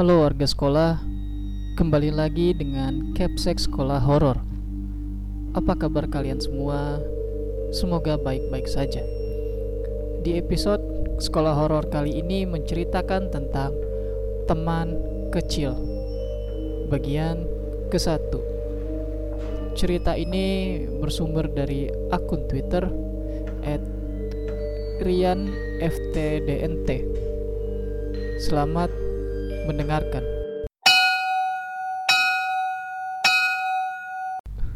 Halo warga sekolah, kembali lagi dengan Capsek Sekolah Horor. Apa kabar kalian semua? Semoga baik-baik saja. Di episode Sekolah Horor kali ini menceritakan tentang teman kecil. Bagian ke-1. Cerita ini bersumber dari akun Twitter @rianftdnt. Selamat mendengarkan.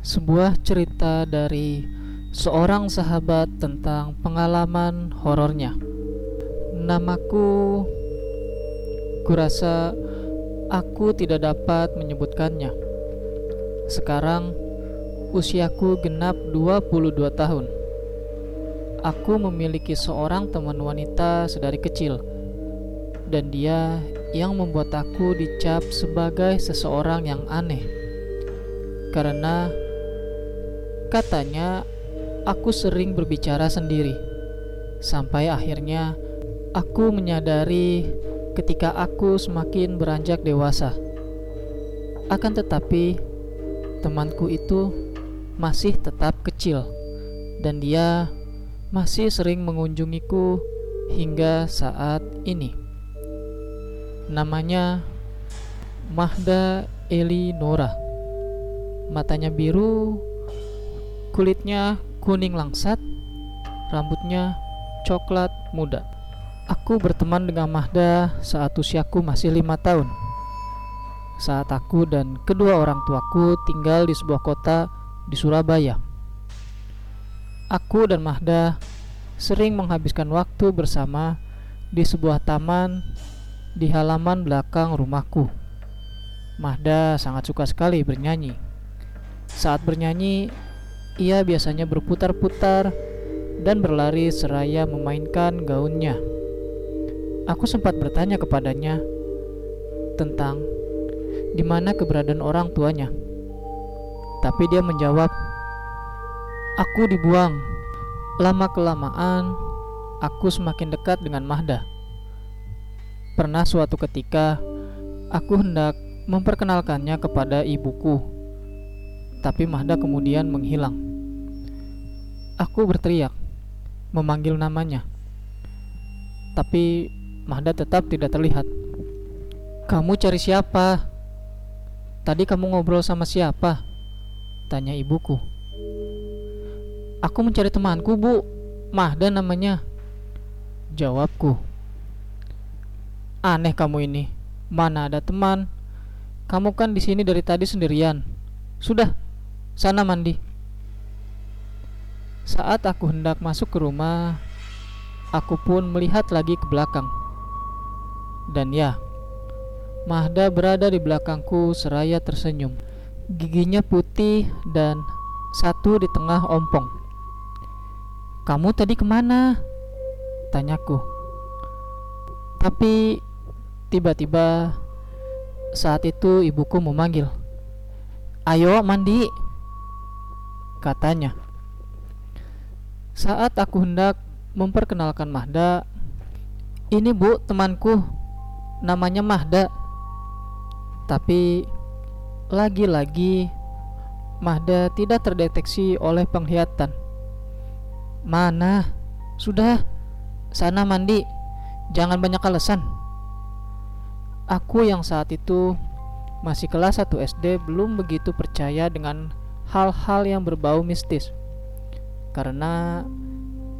Sebuah cerita dari seorang sahabat tentang pengalaman horornya. Namaku kurasa aku tidak dapat menyebutkannya. Sekarang usiaku genap 22 tahun. Aku memiliki seorang teman wanita sedari kecil dan dia yang membuat aku dicap sebagai seseorang yang aneh. Karena katanya aku sering berbicara sendiri. Sampai akhirnya aku menyadari ketika aku semakin beranjak dewasa. Akan tetapi temanku itu masih tetap kecil dan dia masih sering mengunjungiku hingga saat ini. Namanya Mahda Eli Nora. Matanya biru, kulitnya kuning langsat, rambutnya coklat muda. Aku berteman dengan Mahda saat usiaku masih lima tahun. Saat aku dan kedua orang tuaku tinggal di sebuah kota di Surabaya. Aku dan Mahda sering menghabiskan waktu bersama di sebuah taman di halaman belakang rumahku. Mahda sangat suka sekali bernyanyi. Saat bernyanyi, ia biasanya berputar-putar dan berlari seraya memainkan gaunnya. Aku sempat bertanya kepadanya tentang di mana keberadaan orang tuanya. Tapi dia menjawab, "Aku dibuang." Lama-kelamaan, aku semakin dekat dengan Mahda. Pernah suatu ketika aku hendak memperkenalkannya kepada ibuku, tapi Mahda kemudian menghilang. Aku berteriak, memanggil namanya, tapi Mahda tetap tidak terlihat. "Kamu cari siapa? Tadi kamu ngobrol sama siapa?" tanya ibuku. "Aku mencari temanku, Bu. Mahda namanya." Jawabku. Aneh kamu ini. Mana ada teman? Kamu kan di sini dari tadi sendirian. Sudah, sana mandi. Saat aku hendak masuk ke rumah, aku pun melihat lagi ke belakang. Dan ya, Mahda berada di belakangku seraya tersenyum. Giginya putih dan satu di tengah ompong. Kamu tadi ke mana? Tanyaku. Tapi Tiba-tiba saat itu ibuku memanggil. Ayo mandi, katanya. Saat aku hendak memperkenalkan Mahda, ini bu temanku, namanya Mahda. Tapi lagi-lagi Mahda tidak terdeteksi oleh penglihatan. Mana? Sudah, sana mandi. Jangan banyak alasan. Aku yang saat itu masih kelas 1 SD belum begitu percaya dengan hal-hal yang berbau mistis. Karena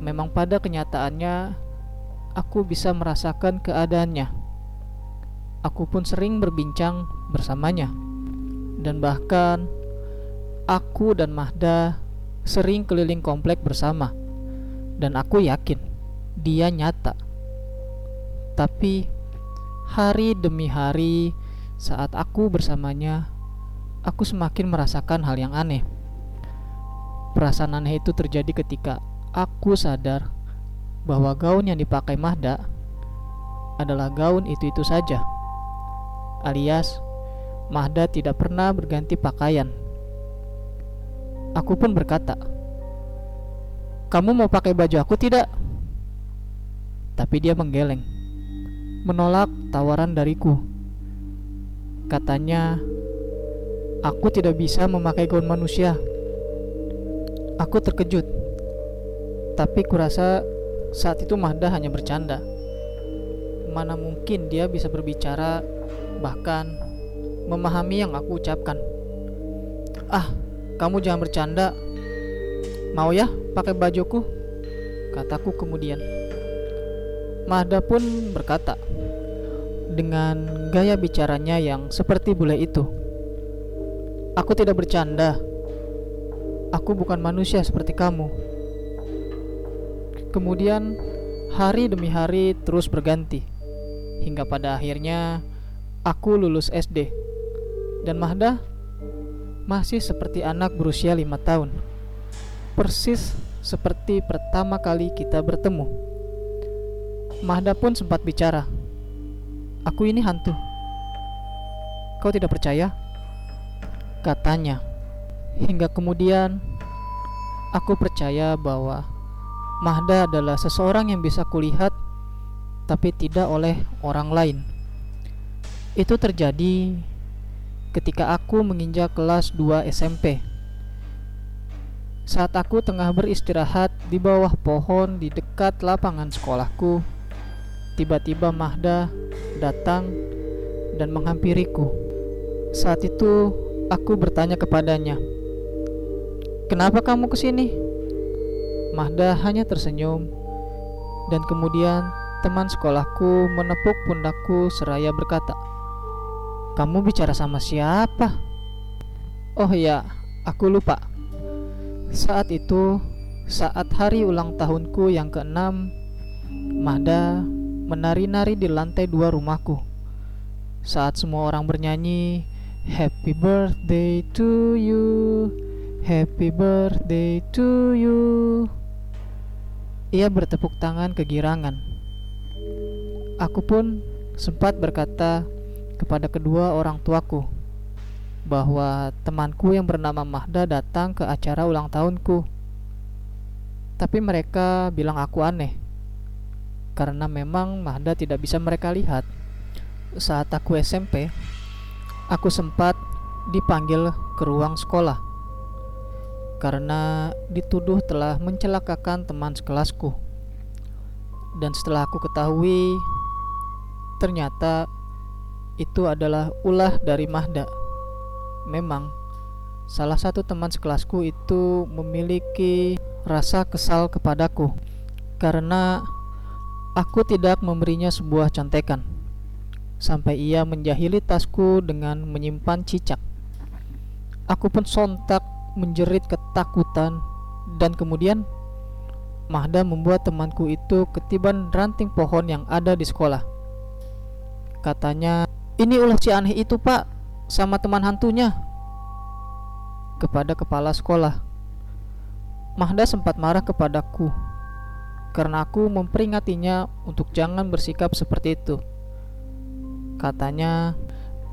memang pada kenyataannya aku bisa merasakan keadaannya. Aku pun sering berbincang bersamanya. Dan bahkan aku dan Mahda sering keliling komplek bersama. Dan aku yakin dia nyata. Tapi Hari demi hari, saat aku bersamanya, aku semakin merasakan hal yang aneh. Perasaan aneh itu terjadi ketika aku sadar bahwa gaun yang dipakai Mahda adalah gaun itu-itu saja. Alias, Mahda tidak pernah berganti pakaian. Aku pun berkata, "Kamu mau pakai baju aku tidak?" Tapi dia menggeleng menolak tawaran dariku. Katanya, "Aku tidak bisa memakai gaun manusia." Aku terkejut, tapi kurasa saat itu Mahda hanya bercanda. Mana mungkin dia bisa berbicara, bahkan memahami yang aku ucapkan. "Ah, kamu jangan bercanda. Mau ya pakai bajuku?" kataku kemudian. Mahda pun berkata dengan gaya bicaranya yang seperti bule itu. Aku tidak bercanda. Aku bukan manusia seperti kamu. Kemudian hari demi hari terus berganti hingga pada akhirnya aku lulus SD dan Mahda masih seperti anak berusia lima tahun. Persis seperti pertama kali kita bertemu. Mahda pun sempat bicara. Aku ini hantu. Kau tidak percaya? Katanya. Hingga kemudian aku percaya bahwa Mahda adalah seseorang yang bisa kulihat tapi tidak oleh orang lain. Itu terjadi ketika aku menginjak kelas 2 SMP. Saat aku tengah beristirahat di bawah pohon di dekat lapangan sekolahku, tiba-tiba Mahda datang dan menghampiriku. Saat itu aku bertanya kepadanya, Kenapa kamu ke sini? Mahda hanya tersenyum dan kemudian teman sekolahku menepuk pundakku seraya berkata, "Kamu bicara sama siapa?" "Oh ya, aku lupa." Saat itu, saat hari ulang tahunku yang keenam, Mahda menari-nari di lantai dua rumahku. Saat semua orang bernyanyi, "Happy birthday to you." Happy birthday to you. Ia bertepuk tangan kegirangan. Aku pun sempat berkata kepada kedua orang tuaku bahwa temanku yang bernama Mahda datang ke acara ulang tahunku. Tapi mereka bilang aku aneh karena memang Mahda tidak bisa mereka lihat. Saat aku SMP, aku sempat dipanggil ke ruang sekolah karena dituduh telah mencelakakan teman sekelasku. Dan setelah aku ketahui, ternyata itu adalah ulah dari Mahda. Memang, salah satu teman sekelasku itu memiliki rasa kesal kepadaku karena aku tidak memberinya sebuah contekan. Sampai ia menjahili tasku dengan menyimpan cicak. Aku pun sontak menjerit ketakutan dan kemudian Mahda membuat temanku itu ketiban ranting pohon yang ada di sekolah. Katanya, "Ini ulah si aneh itu, Pak, sama teman hantunya." Kepada kepala sekolah. Mahda sempat marah kepadaku karena aku memperingatinya untuk jangan bersikap seperti itu. Katanya,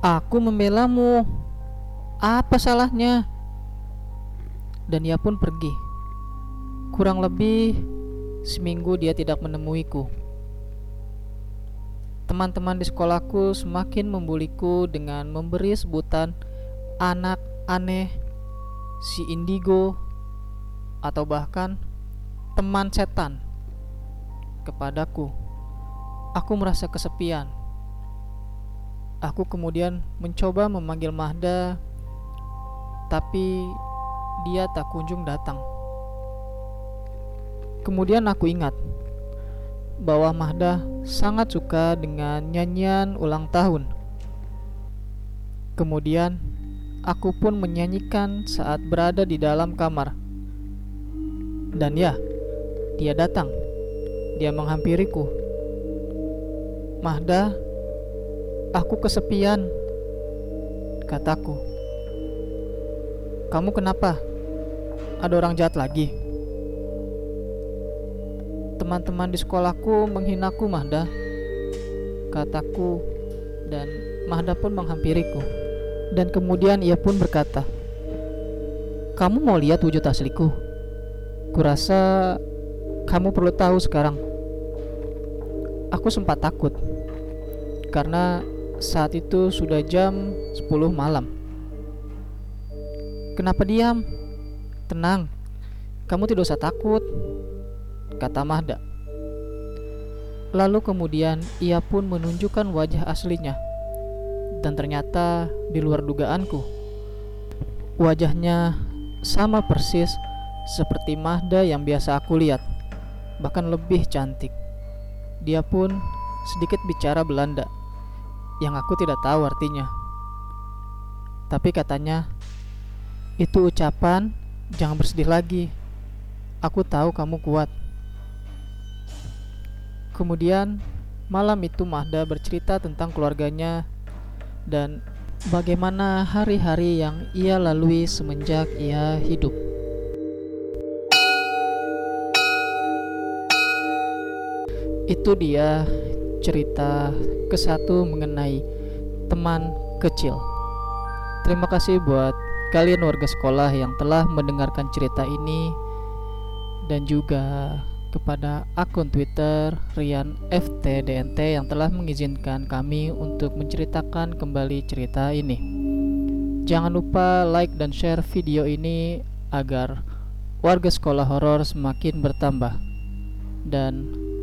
"Aku membelamu. Apa salahnya?" dan ia pun pergi. Kurang lebih seminggu dia tidak menemuiku. Teman-teman di sekolahku semakin membuliku dengan memberi sebutan anak aneh, si indigo, atau bahkan teman setan kepadaku. Aku merasa kesepian. Aku kemudian mencoba memanggil Mahda, tapi dia tak kunjung datang. Kemudian aku ingat bahwa Mahda sangat suka dengan nyanyian ulang tahun. Kemudian aku pun menyanyikan saat berada di dalam kamar. Dan ya, dia datang. Dia menghampiriku. Mahda, aku kesepian, kataku. Kamu kenapa? ada orang jahat lagi. Teman-teman di sekolahku menghinaku Mahda, kataku, dan Mahda pun menghampiriku. Dan kemudian ia pun berkata, Kamu mau lihat wujud asliku? Kurasa kamu perlu tahu sekarang. Aku sempat takut, karena saat itu sudah jam 10 malam. Kenapa diam? Tenang, kamu tidak usah takut, kata Mahda. Lalu kemudian ia pun menunjukkan wajah aslinya. Dan ternyata di luar dugaanku. Wajahnya sama persis seperti Mahda yang biasa aku lihat, bahkan lebih cantik. Dia pun sedikit bicara Belanda yang aku tidak tahu artinya. Tapi katanya, itu ucapan jangan bersedih lagi. Aku tahu kamu kuat. Kemudian malam itu Mahda bercerita tentang keluarganya dan bagaimana hari-hari yang ia lalui semenjak ia hidup. Itu dia cerita ke satu mengenai teman kecil. Terima kasih buat kalian warga sekolah yang telah mendengarkan cerita ini dan juga kepada akun Twitter Rian FTDNT yang telah mengizinkan kami untuk menceritakan kembali cerita ini. Jangan lupa like dan share video ini agar warga sekolah horor semakin bertambah. Dan